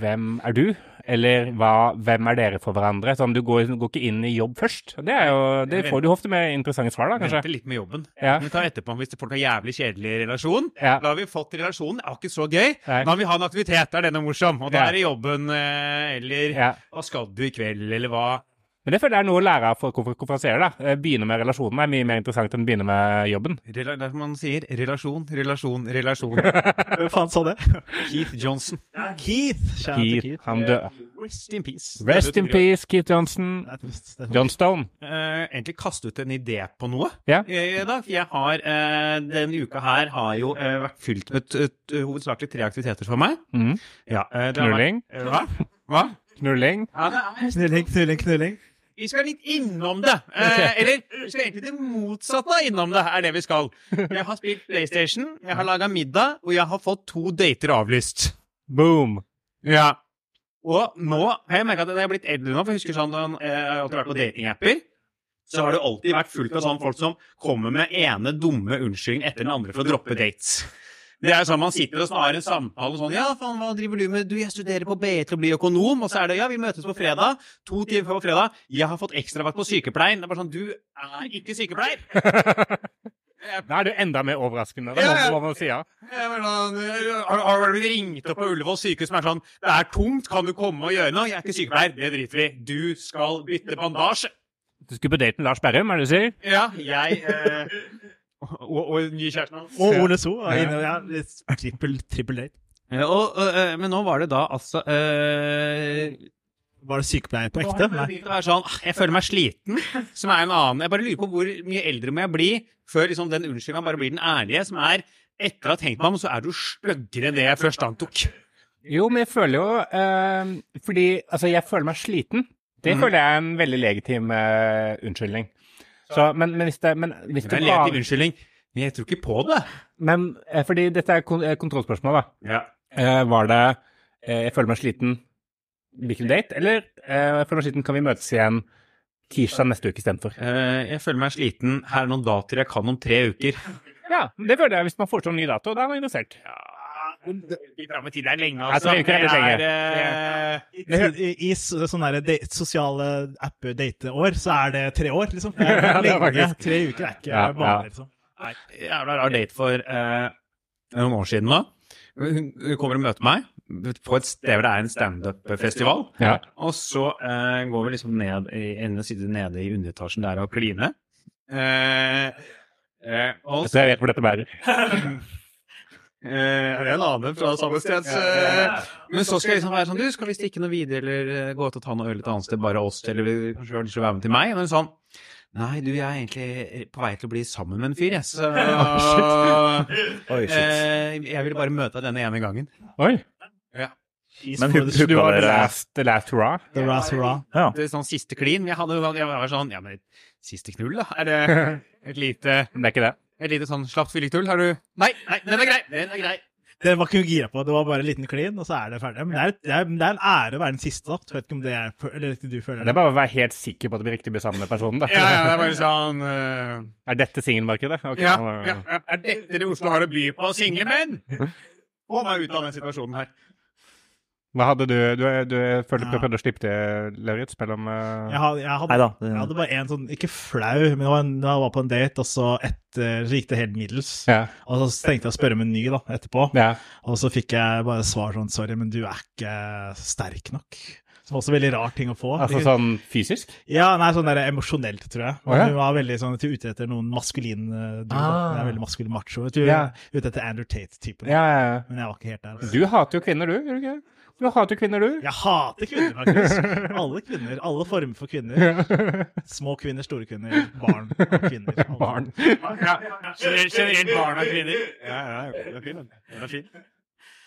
Hvem er du? Eller hva, hvem er dere for hverandre? Sånn, Du går, går ikke inn i jobb først. Det, jo, det får du ofte med interessante svar, da, kanskje. Vente litt med jobben. Ja. Vi tar etterpå hvis folk har jævlig kjedelig relasjon. Ja. Da har vi fått relasjonen. Det er ikke så gøy. Nei. Nå har vi ha en aktivitet. Er denne morsom. Og da er det jobben eh, eller hva skal du i kveld, eller hva. Men det føler jeg er noe å lære av for konfer- konferansierer. da. Eh, Begynne med relasjonen er mye mer interessant enn begynne med jobben. Rela det er som man sier. Relasjon, relasjon, relasjon. *laughs* Hvem faen sa det? Keith Johnson. Keith! Keith, Keith. han døde. Rest in peace. Rest in peace, Keith Johnson. Johnstone. det John Stone. Eh, egentlig kaste ut en idé på noe. Ja. Eh, da, for jeg har, uh, Denne uka her har jo uh, vært fylt med hovedsakelig tre aktiviteter for meg. Mm. Ja, vært- Knulling. Hva? Hva? Knulling. Ja, Knulling, knulling, knulling. Vi skal litt innom det. Eh, eller vi skal egentlig det motsatte av innom det, er det vi skal. Jeg har spilt PlayStation, jeg har laga middag, og jeg har fått to dater avlyst. Boom. Ja. Og nå har jeg merka at jeg er blitt eldre nå, for jeg husker sånn eh, jeg har alltid vært på datingapper. Så har det alltid vært fullt av sånne folk som kommer med ene dumme unnskyldning etter den andre for å droppe dates. Det er jo sånn Man sitter og har en samtale sånn Ja, faen, hva driver du med? Du, jeg studerer på BI til å bli økonom. Og så er det Ja, vi møtes på fredag. To timer før på fredag. Jeg har fått ekstravakt på sykepleien. Det er bare sånn Du er ikke sykepleier. *laughs* Da er det enda mer overraskende. Det må, man si, ja. Sånn, har du blitt ringt opp på Ullevål sykehus som er sånn Det er tungt, kan du komme og gjøre noe? Jeg er ikke sykepleier. Det driter vi. Du skal bytte bandasje. Du skulle på date med Lars Berrum, er det du sier? Ja, jeg eh, og, og nye kjæresten hans. Og Ole So. Ja, trippel, trippel date. Ja, og, øh, men nå var det da altså øh, Var det sykepleier på ekte? Nei. sånn, ah, Jeg føler meg sliten, som er en annen Jeg bare lurer på hvor mye eldre må jeg bli før liksom, den unnskyldninga bare blir den ærlige, som er etter å ha tenkt meg om, så er du styggere enn det jeg først antok. Jo, men jeg føler jo øh, Fordi altså, jeg føler meg sliten. Det føler jeg er en veldig legitim unnskyldning. Så, men, men hvis det, men hvis Det er du en unnskyldning, men jeg tror ikke på det. Men eh, fordi dette er kon eh, kontrollspørsmål, da. Ja. Eh, var det eh, 'jeg føler meg sliten', hvilken date? Eller eh, 'jeg føler meg sliten, kan vi møtes igjen tirsdag neste uke istedenfor'? Eh, jeg føler meg sliten. Her er noen datoer jeg kan om tre uker. Ja, det føler jeg. Hvis man foreslår en ny dato, da er man interessert. Vi fram i tid er lenge, Jeg tror ikke det er litt lenge. eh, I, i, i sånne der sosiale sosiale apper dateår, så er det tre år, liksom. Det Ja, er er lenge. Tre uker er ikke Ja, vanlig, liksom. Nei, jævla rar date for eh, noen år siden nå. Hun hun kommer og møter meg på et sted hvor det er en standup-festival. Ja. Og så eh, går vi liksom ned i ene side nede i underetasjen der og kline. Eh, eh, og Så jeg vet hvor dette bærer. *laughs* Eh, en annen fra samme sted? Eh, men så skal jeg liksom være sånn Du, skal vi stikke noe videre, eller eh, gå ut og ta noe øl et annet sted, bare oss, eller vi kanskje har lyst til å være med til meg? Men sånn Nei, du, jeg er egentlig på vei til å bli sammen med en fyr, jeg. Så *laughs* Oi, shit. eh, jeg ville bare møte deg denne ene gangen. Oi. Ja. Men hun du hooka var the last, the last hurrah? The last Hurrah. Ja. Det er sånn siste klin. Jeg, hadde, jeg var sånn Ja, men siste knull, da? Er det *laughs* et lite, Men det er ikke det. Et lite sånn slapt fylleknull? Har du Nei, nei, den er grei! Den er grei. Det var ikke noe gira på, det var bare en liten klin, og så er det ferdig. Men det er, det er, det er en ære å være den siste, da. Jeg vet ikke om det er Eller ikke du føler Det er bare å være helt sikker på at det blir riktig blir sammen med personen. da. Ja, ja, det er bare sånn uh... Er dette singelmarkedet? Okay. ja, ja, ja. Er dette det Oslo har å by på, single menn? Få meg ut av den situasjonen her. Hva hadde du Du, du følte du Ja. prøvde å slippe til, Lauritz, mellom eh, Jeg hadde, jeg hadde, jeg hadde bare en sånn Ikke flau, men det var en, jeg var på en date, og så etter så gikk det helt middels. Ja. Og så tenkte jeg å spørre om en ny da, etterpå. ja. Og så fikk jeg bare svar sånn Sorry, men du er ikke sterk nok. Som også veldig rar ting å få. Altså sånn fysisk? Ja, nei, sånn der emosjonelt, tror jeg. Ja. Hun var veldig sånn til ute etter noen maskulin uh, dude. Ah. Er veldig maskulin macho. Du Ja. er ute etter Andrew Tate-typen. Ja, ja, ja. Men jeg var ikke helt der. Altså. Du hater jo kvinner, du. Gjør du ikke? Du hater jo kvinner, du. Jeg hater kvinner, faktisk. Alle kvinner. Alle former for kvinner. Små kvinner, store kvinner, barn og kvinner. Alle. Barn. Ja, generelt, generelt barn og kvinner. Ja, ja, det er fin. Den er fin.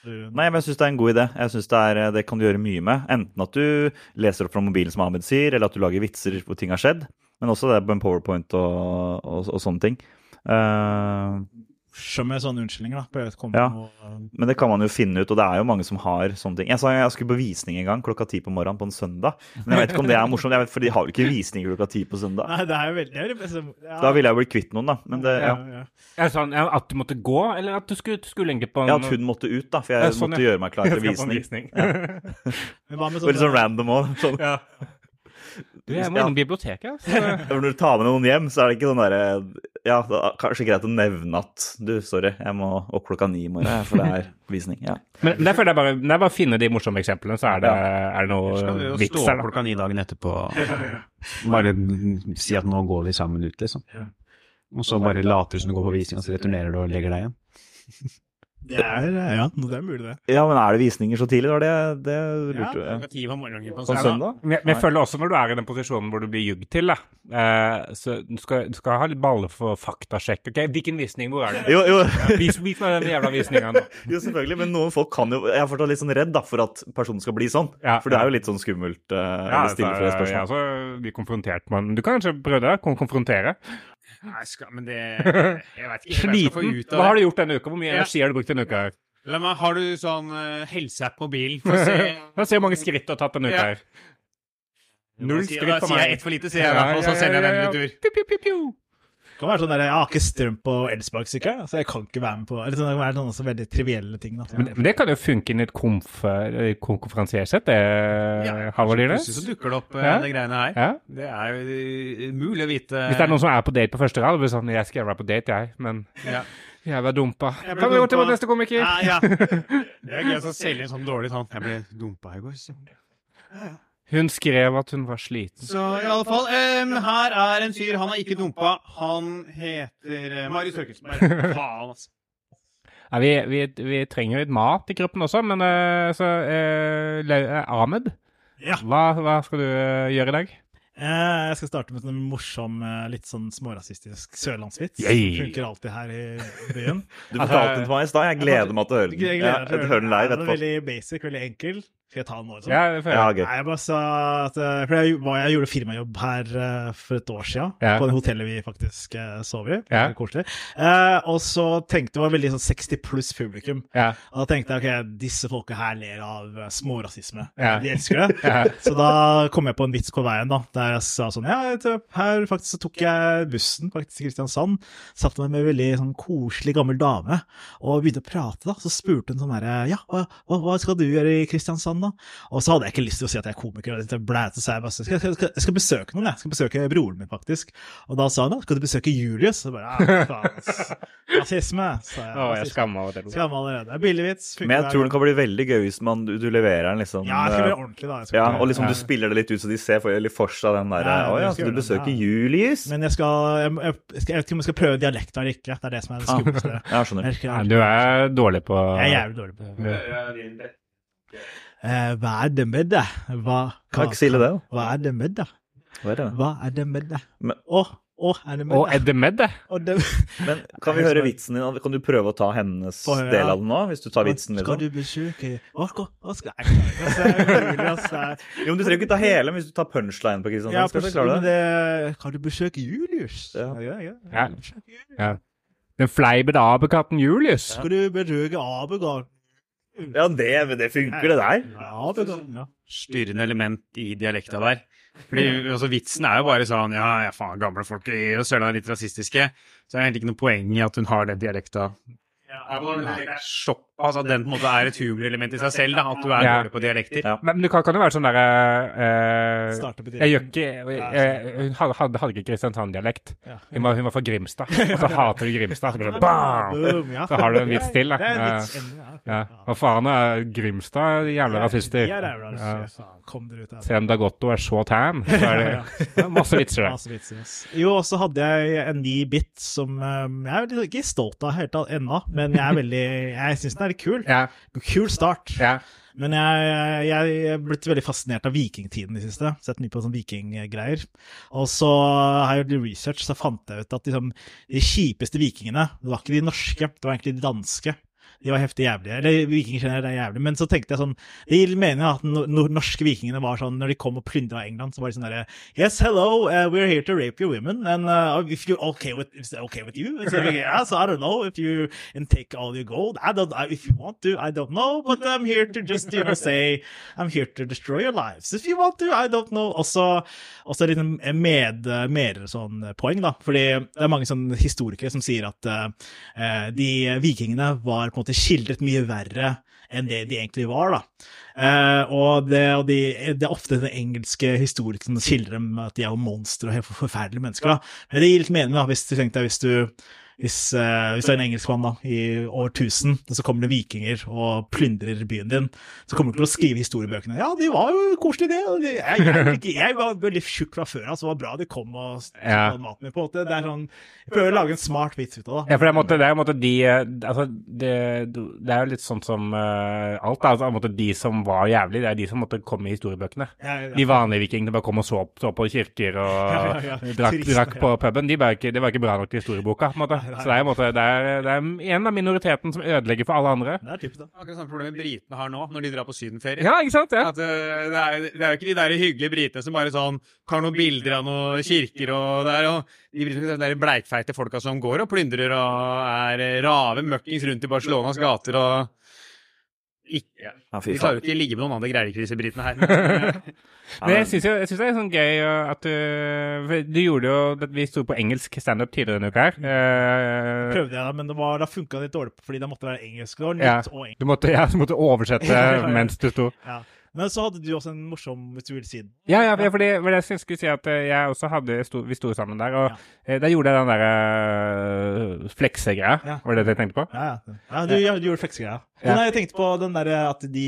Nei, men jeg syns det er en god idé. Jeg synes det, er, det kan du gjøre mye med. Enten at du leser opp fra mobilen, som Ahmed sier, eller at du lager vitser hvor ting har skjedd. Men også det med powerpoint og, og, og sånne ting. Eh, Som med sånne unnskyldninger, da. Ja. men det kan man jo finne ut, og det er jo mange som har sånne ting. Jeg sa jeg skulle på visning en gang klokka ti på morgenen på en søndag. Men jeg vet ikke om det er morsomt, jeg vet, for de har jo ikke visning klokka ti på søndag. Nei, det er jo veldig det liksom, ja. Da ville jeg jo blitt kvitt noen, da. Men det, ja. ja, ja. Ja, sånn, ja, at du måtte gå, eller at du skulle, skulle egentlig på en ja, at hun måtte ut, da. For jeg Ja, sånn, måtte gjøre meg klar til *laughs* visning. visning. Men hva med Og litt sånn random òg. Sånn. Du, jeg må Ja. innom biblioteket. *laughs* Når du tar med noen hjem, så er det ikke sånn derre Ja, det er kanskje greit å nevne at du, sorry, jeg må opp klokka ni i morgen, for det er visning. Ja. *laughs* Men derfor er det bare, jeg bare finner de morsomme eksemplene, så er det, er det noe jo vits stå opp klokka ni dagen etterpå Bare si at nå går vi sammen ut, liksom. Og så bare later du som du går på visning, og så returnerer du og legger deg igjen. *laughs* Det er, ja, det er mulig, det. ja, men er det visninger så tidlig? Det, det lurte Ja. ja. ti på morgenen på søndag? Men jeg, føler også når du er i den posisjonen hvor du blir jugd til, da, eh, så du skal, du skal ha litt baller for faktasjekk. ok? Hvilken visning? Hvor er det? Jo, jo. Vis, vis meg den jævla visninga nå. *laughs* jo, selvfølgelig, men noen folk kan jo Jeg er fortsatt litt sånn redd da, for at personen skal bli sånn. Ja, For det er jo litt sånn skummelt eh, Ja, å stille flere jeg spørsmål. også blir konfrontert med Du kan kanskje prøve det? Kon konfrontere? Nei, skal, men det *laughs* Jeg vet ikke hva jeg skal få ut av Hva har du gjort denne uka? Hvor mye Ja. energi har du brukt denne uka? her? La meg, har du sånn uh, helseapp på bilen? For å se *laughs* La se hvor mange skritt du har tatt denne uka. Her. Null skritt Da for sier jeg ett for lite, sier jeg i hvert fall, så sender jeg den en tur. Det kan være sånn der, Jeg har ikke strøm på elsparkesykkel, så jeg kan ikke være med på Eller sånn, det kan være noen sånn veldig trivielle ting. da. Men, men det kan jo funke inn i et konf kon konferansiersett, det, Halvard Dyrnes? Plutselig så dukker det opp, uh, Ja. de greiene her. Ja. Det er jo uh, mulig å vite Hvis det er noen som er på date på første rad, blir det sånn Jeg skal være på date, jeg, men ja. *laughs* jævla dumpa. Jeg ble Kan vi gå til dumpa. vår neste komiker? Ja, ja. *laughs* Det er gøy å selge en sånn dårlig sånn Jeg ble dumpa i går. så. Hun skrev at hun var sliten. Så i alle fall, um, her er en fyr. Han er ikke dumpa. Han heter uh, Marius Høkelsberg. Faen, altså. Ja, vi, vi, vi trenger litt mat i kroppen også, men uh, så uh, Ahmed, Ja. hva, hva skal du gjøre i dag? Eh, Jeg skal starte med en morsom, litt sånn smårasistisk sørlandsvits. Yay. Funker alltid her i byen. *laughs* Du fortalte den til meg i stad. Jeg gleder meg til å høre den. Jeg Ja, gleder meg til å jeg hører den live etterpå. Veldig basic, veldig enkel. Skal jeg ta den nå? Liksom? Ja, jeg. Ja. Nei, jeg bare sa at eh, For jeg, jeg gjorde firmajobb her eh, for et år siden, Ja. på det hotellet vi faktisk eh, sov i. Ja. Koselig. Eh, og så tenkte jeg det var veldig sånn 60 pluss publikum. Ja. Og da tenkte jeg ok, disse folka her ler av smårasisme. Ja. De elsker det. *laughs* Ja. Så da kom jeg på en vits på veien, da, der jeg sa sånn Ja, her faktisk så tok jeg bussen faktisk til Kristiansand. Satt meg med en veldig sånn koselig gammel dame og begynte å prate, da. Så spurte hun sånn herre Ja, hva, hva skal du gjøre i Kristiansand, da? Og så hadde jeg ikke lyst til å si at jeg er komiker. og Jeg blæte, så jeg bare jeg skal, jeg, skal, skal besøke noen, jeg. jeg skal besøke broren min, faktisk. Og da sa hun da skal du besøke Julius? Og bare ja, faen. *laughs* Rasisme. jeg. Å, jeg skamma. Allerede. Det er billig vits. Men jeg tror den kan bli veldig gøy hvis man, du, du leverer den liksom Ja, jeg skal bli ordentlig, da. Jeg skal ja, og liksom Ja. du spiller det litt ut så de ser for, for seg den derre Å ja, så du besøker den, ja. Julius? Men jeg skal jeg, jeg, jeg, vet ikke om jeg skal prøve dialekta eller ikke. Det er det som er det skumleste. Ja, skjønner. Skal- du er dårlig på jeg er jævlig dårlig på det. Eh, hva er det med deg? Hva, hva, hva, hva er det med deg? Hva er det? Med deg? Å, Å, er det med? Og er det med det? *laughs* Men kan vi høre vitsen din? Kan du prøve å ta hennes del av den nå? Hvis du tar vitsen, Skal liksom? du besøke skal, skal? Altså, altså. Jo, men Du trenger ikke ta hele, men hvis du tar punchline på Kristiansand, Ja, skal du klare det? det Kan du besøke Julius? Ja. ja, ja. Ja. Ja. Den fleipete abekatten Julius. Skal du besøke Abegarden? Ja, det, det funker, det der. det ja. Styrende element i dialekta der. Fordi altså, Vitsen er jo bare sånn Ja, ja faen, gamle folk i Sørlandet er litt rasistiske. Så er det egentlig ikke noe poeng i at hun har den dialekta. Ja, det er såpass at den på en måte er et humorelement i seg selv, da, at du er Ja. dårlig på dialekter. Ja. Men det kan, kan jo være sånn derre uh, Starte på Jeg gjør ikke jeg, jeg, Hun hadde, hadde hadde ikke Kristiansand-dialekt. Ja. Hun, var- hun var fra Grimstad, og så hater du Grimstad. Så, blir det bam! Så har du en vits til, da. Det Ja. Ja. Faen er Grimstad, jævla rasister? Det er Kom dere ut her. Selv om Dagotto er så tan, så det det *laughs* masse vitser der. Jo, og så hadde jeg en ny bit som jeg er ikke stolt av helt ennå, men jeg er veldig Jeg syns den er litt kul. Ja, Kul start. ja. Men jeg, jeg, jeg er blitt veldig fascinert av vikingtiden i det siste. Sett mye på sånn vikinggreier. Og så har jeg gjort research, så fant jeg ut at liksom, de kjipeste vikingene, det var ikke de norske, det var egentlig de danske. De var heftig jævlige. Eller vikinger generelt er jævlige. Men så tenkte jeg sånn Det gir mening at no, no, norske vikingene var sånn Når de kom og plyndra England, så var de sånn derre Yes, hello, uh, we're here to rape your women. And uh, if you're okay with, okay with you? So, yeah, so I don't know if you and take all your gold. I don't. If you want to, I don't know. But I'm here to just you know say I'm here to destroy your lives. If you want to, I don't know. Også, også litt med, mer sånn poeng, da. Fordi det er mange sånne historikere som sier at uh, de vikingene var på en måte skildret mye verre enn det de egentlig var, da. Eh, og det, og de, det er ofte den engelske historikeren som skildrer dem at de er jo monstre og helt forferdelige mennesker, da. Men det gir litt mening, da, hvis du tenkte deg hvis du hvis, uh, hvis du er en engelskmann da, i år 1000, og så kommer det vikinger og plyndrer byen din, så kommer du til å skrive historiebøkene. Ja, de var jo koselige, det. Jeg, jeg, jeg, var veldig tjukk fra før av, så det var bra de kom og Ja. maten min. på en. Det er sånn, Jeg prøver å lage en smart vits ut av det. Ja, for det er, en måte, det er en måte de eh, Altså, det, det er jo litt sånn som uh, alt. da, Altså, en måte de som var jævlig, det er de som måtte komme i historiebøkene. Ja, ja. De vanlige vikingene bare kom og så, så på kirker og drakk, drakk på puben. De var ikke, det var ikke bra nok til historieboka. på en måte. Så det er, en måte, det er, det er en av minoriteten som ødelegger for alle andre. Det er typisk, da. Akkurat samme problem britene har nå, når de drar på sydenferie. Ja, ikke sant? Ja. At, eh, det, er, det er jo ikke de der hyggelige britene som bare sånn har noen bilder av noen kirker og der, og de britene, de bleikfeite folka som går og plyndrer og er rave møkkings rundt i Barcelonas gater og ikke, Ja, De klarer jo ikke å ligge med noen andre, greier disse britene her. *laughs* *laughs* Men, jeg syns synes det er sånn gøy at du Du gjorde jo det- Vi sto på engelsk standup tidligere denne uka her. Uh, Prøvde jeg, da, men det, var, da funka det litt dårlig, fordi det måtte være engelsk. Det var nytt Ja. og engelsk. du måtte, ja, du måtte oversette *laughs* mens du sto. Ja. Men så hadde du også en morsom, hvis du vil si den. Ja, ja, for det, for det jeg skulle si at eh, jeg også hadde Vi sto sammen der, og ja. da gjorde jeg den derre uh, fleksegreia. Ja. Var det det jeg tenkte på? Ja, ja. ja du, du gjorde fleksegreia. Ja. Men jeg tenkte på den derre at de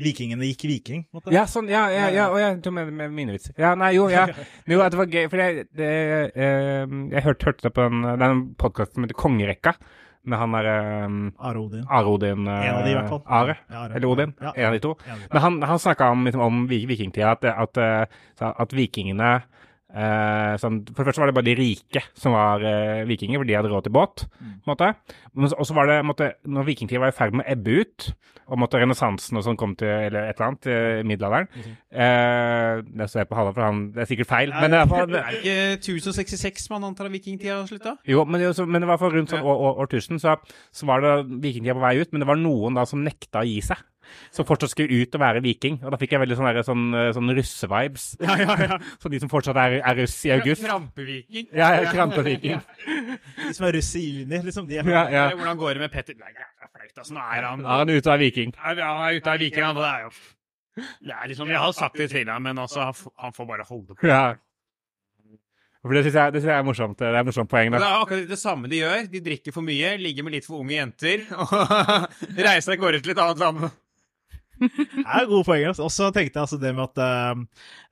vikingene gikk viking. Måtte. Ja, sånn, ja, ja, ja, og jeg tok med, med mine vitser. Ja, nei, jo, ja. *laughs* Jo, at det var gøy, for jeg, det, jeg, jeg hørte, hørte det på den, den podkasten som heter Kongerekka, med han derre um, Are Odin. Are Odin uh, En av de, i hvert fall. Are, Ja, Are. eller Odin. Ja. En av de to. Men han, han snakka om, liksom, om vikingtida, at, at, eh, at vikingene eh, sånn, For det første var det bare de rike som var eh, vikinger, for de hadde råd til båt. Mm. Men så- var det, måtte, når vikingtida var i ferd med å ebbe ut, og måtte renessansen og sånn kom til eller et eller annet, eh, middelalderen eh, Det ser på Halvard, for han, det er sikkert feil. Men det er, ikke 1066 man antar vikingtida slutta? jo, men det, men det var for rundt sånn år, år, årtusen, så, så var det vikingtida på vei ut, men det var noen da som nekta å gi seg. Som fortsatt skulle ut og være viking. Og da fikk jeg veldig sånne, der- sånn, eh, sånn russevibes. Ja, ja, ja. Så de som fortsatt er, er russ i august. Krampeviking. Ja, ja, krampeviking. De som er russ i juni, liksom. De er, Ja, ja. Hvordan går det med Petter? Nei, det er flaut, altså. Nå er han Nå er han ute av viking. Ja, Han er ute av viking, han. Det er jo det er liksom, Jeg har sagt det til ham, men altså, han får- bare holde på. Ja. For det syns jeg, det synes jeg er morsomt. Det er et morsomt poeng. Da. Det er akkurat det samme de gjør. De drikker for mye, ligger med litt for unge jenter *laughs* og reiser av gårde til et annet land. Det er gode poenger. altså. Og så tenkte jeg altså det med at eh,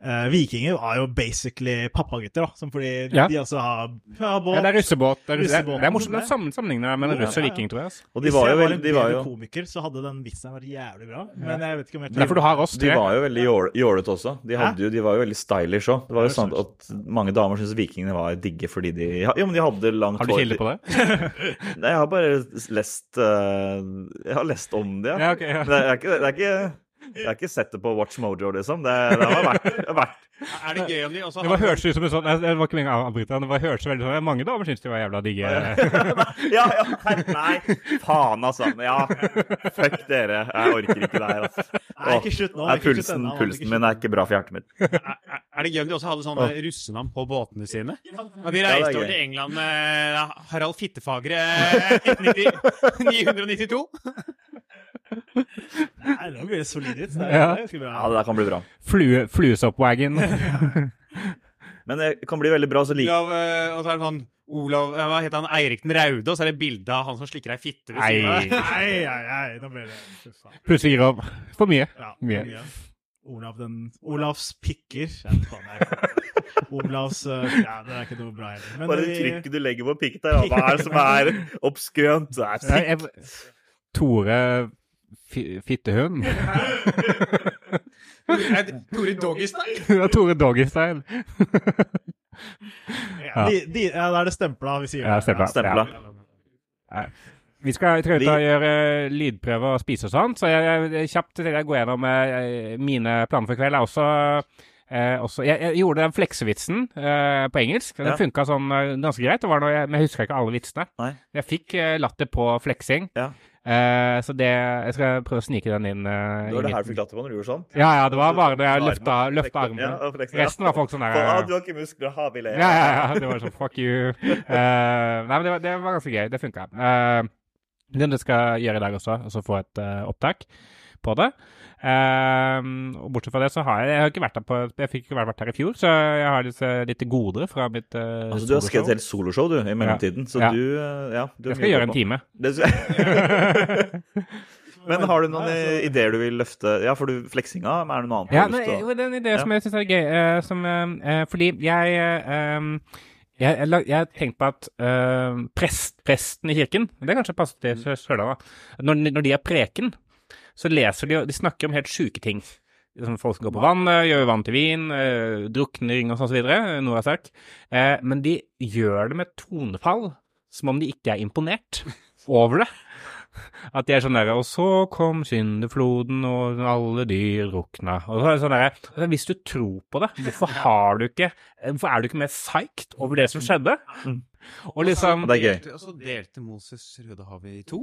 eh, vikinger var jo basically pappagutter, da. Som fordi Ja. de altså har, har båt. Ja, det er russebåt. Det er, russe, Russebåten, det er morsomt å sammenligne med en Ja, russ og viking, tror jeg. Altså. Og de Hvis var jeg jo var veldig en de var bedre jo, komiker, så hadde den vitsen vært jævlig bra. Men jeg vet ikke om jeg Det du har oss, de var jo veldig jål- jålete også. De, hadde jo, de var jo veldig stylish òg. Det var jo sant sånn at mange damer syntes vikingene var digge fordi de Ja, men de hadde langt hår. Har du kilde på det? *laughs* Nei, jeg har bare lest uh, Jeg har lest om det, ja. Ja, okay, ja. Det er ikke, det er ikke jeg har ikke sett det på Watch Mojo, liksom. Det, det har vært, det har vært. Er det gøy om de også Det var hørtes ut som en sånn Det var ikke meningen å avbryte, men det var hørtes veldig sånn Mange damer syntes de var jævla digge. Ja, ja, her- nei, faen, altså. Ja, fuck dere. Jeg orker ikke det her, altså. Nei, ikke slutt nå. Nei, ikke slutt pulsen, ennå, pulsen min er ikke bra for hjertet mitt. Er, er det gøy om de også hadde sånne russenavn på båtene sine? At de reiste over til England med Harald Fittefagre 1990 992? Nei, det blir solid ut. Det er, Ja. det. Ja, det der kan bli bra. Flue, Fluesoppwagon. *laughs* Men det kan bli veldig bra, så like. Olav, eh, og så er det sånn Olav, eh, Hva heter han? Eirik den Raude, og så er det bilde av han som slikker ei fitte ved siden av. Nei. *laughs* Nei, nei, nå ble det. Plutselig gir opp. For mye. Ja, Mye. mye. Olav den Olavs pikker. Ja. Olavs uh, Ja, det er ikke noe bra heller. Men Bare det trykket du legger på pikk der, hva er det som er *laughs* obskrønt? Det er Ja, Tore fi, Fittehund. Nei, *laughs* Tore Doggystyle. Det er Tore Doggystyle. *laughs* ja, de, de, ja, da er det stempla vi sier Ja, stempla. Stempla. Ja. Vi skal jeg tror ut og gjøre lydprøver og spise og sånn, så jeg, jeg kjapt jeg går gjennom eh, mine planer for kveld. er også, eh, også jeg, jeg gjorde den fleksevitsen eh, på engelsk. Den Ja. funka sånn eh, ganske greit, det var noe, jeg- men jeg husker ikke alle vitsene. Nei. Jeg fikk eh, latter på fleksing, Ja. Eh, så det, jeg skal prøve å snike den inn. eh, Det var det her du fikk latter på når du gjorde sånn? Ja, ja, det var bare det. jeg løfta, løfta armen. Ja. Resten var folk sånn der Faen, du har ikke muskler, ha vi ler. ja, ja, ja. Det var sånn fuck you. Eh, nei, men det var, det var ganske gøy. Det funka. Uh, det skal gjøre i dag også, og så få et opptak på det. Eh, og bortsett fra det, så har jeg, jeg har ikke vært der på Jeg fikk ikke vært her i fjor, så jeg har litt, eh, litt goder fra mitt uh, Altså, du har skrevet et helt soloshow, du, i mellomtiden, så Ja. du eh, Ja. Du Jeg skal gjøre en time. Det skal... *laughs* Men har du noen eh, ideer du vil løfte? Ja, for du fleksinga, er det noe annet? Ja, du har lyst til det er en idé som Ja. jeg syns er gøy. eh, som, fordi jeg eh, um, jeg, jeg, jeg har tenkt på at eh, prest, presten i kirken Det er kanskje passet til Sørlandet. Når, når de har preken, så leser de De snakker om helt sjuke ting. Som folk som går på vannet, gjør vann til vin, eh, drukning og sånn så videre. Noe har sagt. Eh, men de gjør det med tonefall som om de ikke er imponert over det. At de er sånn derre Og så kom syndefloden, og alle dyr drukna. Og så er det sånn derre altså, Hvis du tror på det, hvorfor har du ikke Hvorfor er du ikke mer psyched over det som skjedde? Og liksom Det er gøy. Og så delte Moses Rødehavet i to.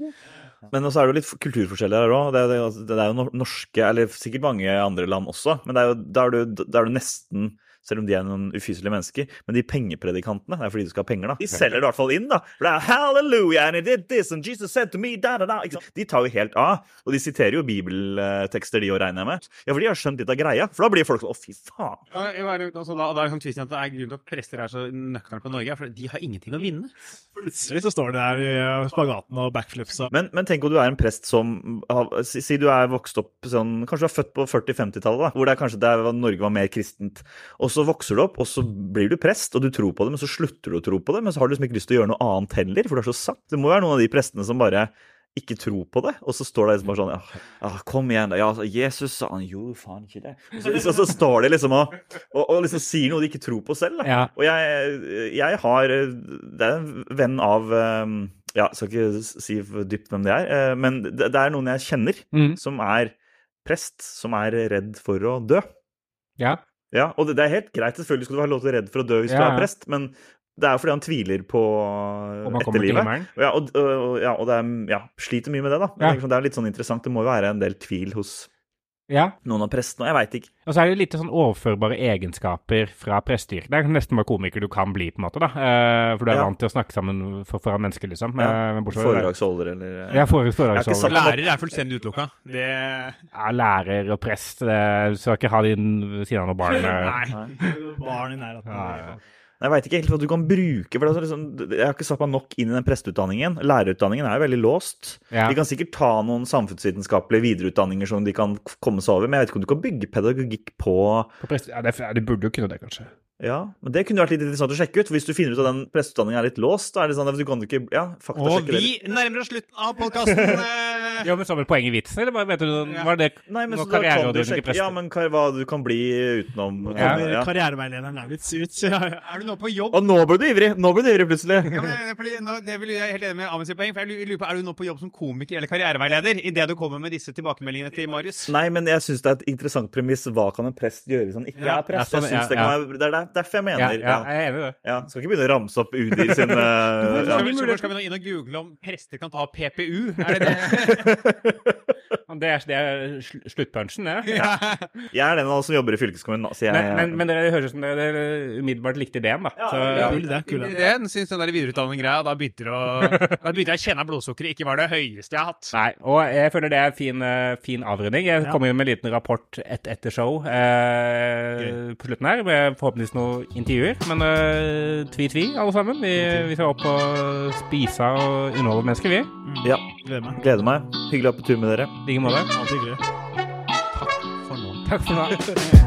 Men også er det jo litt kulturforskjeller her òg. Det, er- det, det er jo norske, eller sikkert mange andre land også, men det er jo, da er du, da er du nesten selv om de er noen ufyselige mennesker. Men de pengepredikantene, det er fordi du skal ha penger, da. De selger det i hvert fall inn, da. For det er hallelujah, and he did this, and Jesus said to me, da, da, da. De tar jo helt av. Og de siterer jo bibeltekster, de òg, regner jeg med. Ja, for de har skjønt litt av greia. For da blir folk sånn å, fy faen. Ja, jeg altså, da, da er det sånn tvisten at det er grunnen til at prester er så nøkterne på Norge, er for de har ingenting å vinne. Plutselig så står de der i uh, spagaten og backflips og Men, men tenk om du er en prest som Si, si du er vokst opp sånn Kanskje du er født på 40-50-tallet, da, hvor det er kanskje der Norge var mer kristent. Og så vokser du opp, og så blir du prest, og du tror på det, men så slutter du å tro på det. Men så har du liksom ikke lyst til å gjøre noe annet heller, for du er så satt. Det må være noen av de prestene som bare ikke tror på det, og så står det liksom bare sånn ja, ja, kom igjen, da. Ja, altså, Jesus sa han gjorde faen ikke det. Og så, så, så står de liksom og, og, og liksom sier noe de ikke tror på selv. Ja. Og jeg, jeg har Det er en venn av um, Ja, skal ikke si for dypt hvem det er, eh, men det, det er noen jeg kjenner Mm. som er prest, som er redd for å dø. Ja. Ja, og det, det er helt greit, selvfølgelig skal du ha lov til å være redd for å dø hvis du Ja, du er prest, men det er jo fordi han tviler på etterlivet. Ja, og, og, ja, og det er, ja, sliter mye med det, da. Men sånn, Det er litt sånn interessant. Det må jo være en del tvil hos Ja. noen av prestene. og Jeg veit ikke. Og så er det litt sånn overførbare egenskaper fra presteyrket. Det er nesten bare komiker du kan bli, på en måte, da. Eh, for du er Ja. vant til å snakke sammen for, foran mennesker, liksom. Ja. Eh, det- Foredragsholder eller Ja, fore- foredragsholder. Lærer er fullstendig utelukka. Det Ja, lærer og prest. Det, du skal ikke ha din ved siden av noen barn. Nei. Barn i nærheten. Ja, ja. Jeg veit ikke helt hva du kan bruke. for det er sånn, Jeg har ikke satt meg nok inn i den presteutdanningen. Lærerutdanningen er jo veldig låst. Ja. De kan sikkert ta noen samfunnsvitenskapelige videreutdanninger som de kan komme seg over, men jeg vet ikke om du kan bygge pedagogikk på På prest- Ja, det, det burde jo kunne det, kanskje. Ja, men det kunne vært litt interessant å sjekke ut. For hvis du finner ut at den presteutdanningen er litt låst, da er det sånn at du kan ikke ja, Og det. vi nærmer oss slutten av podkasten. *laughs* Ja, men så var vel poenget i vitsen, eller vet du? Var det Nei, men noe karriererådgivning ja, men hva, hva du kan bli utenom. Ja. Ja. Karriereveilederen Lauritz ut. så *laughs* Ja. Er du nå på jobb? Og nå ble du ivrig! Nå ble du ivrig, plutselig. Ja, men, fordi, nå, det vil jeg helt enig med Amund sitt poeng. For jeg lurer på, Er du nå på jobb som komiker eller karriereveileder idet du kommer med disse tilbakemeldingene til Marius? Nei, men jeg syns det er et interessant premiss. Hva kan en prest gjøre hvis han ikke Ja, er prest? sånn, jeg synes det, kan være, det er der- derfor jeg Ja, mener. ja, Ja, jeg er enig i det. ja. Skal ikke begynne å ramse opp UDIR *laughs* sin Skal uh, ja. vi, skal, skal vi nå inn og google om prester kan ta PPU? Er det *laughs* det? *laughs* Det er, det er sluttpunchen, det. ja. Jeg er den av oss som jobber i fylkeskommunen, da, så jeg Men, men, men det høres ut som dere dere umiddelbart likte ideen, da. Så, Kul idé, kul det. Den syns den der videreutdanning-greia *laughs* Da begynte jeg å kjenne at blodsukkeret ikke var det høyeste jeg har hatt. Nei, og jeg føler det er fin, eh, fin avrunding. Jeg Ja. kommer jo med en liten rapport et, etter show eh, på slutten her, med forhåpentligvis noen intervjuer. Men eh, tvi-tvi, alle sammen. Vi, vi skal opp og spise og underholde mennesker, vi. Ja, Gleder meg. gleder meg. Hyggelig å være på tur med dere. Like måte. Alltid hyggelig. Takk for nå. *laughs*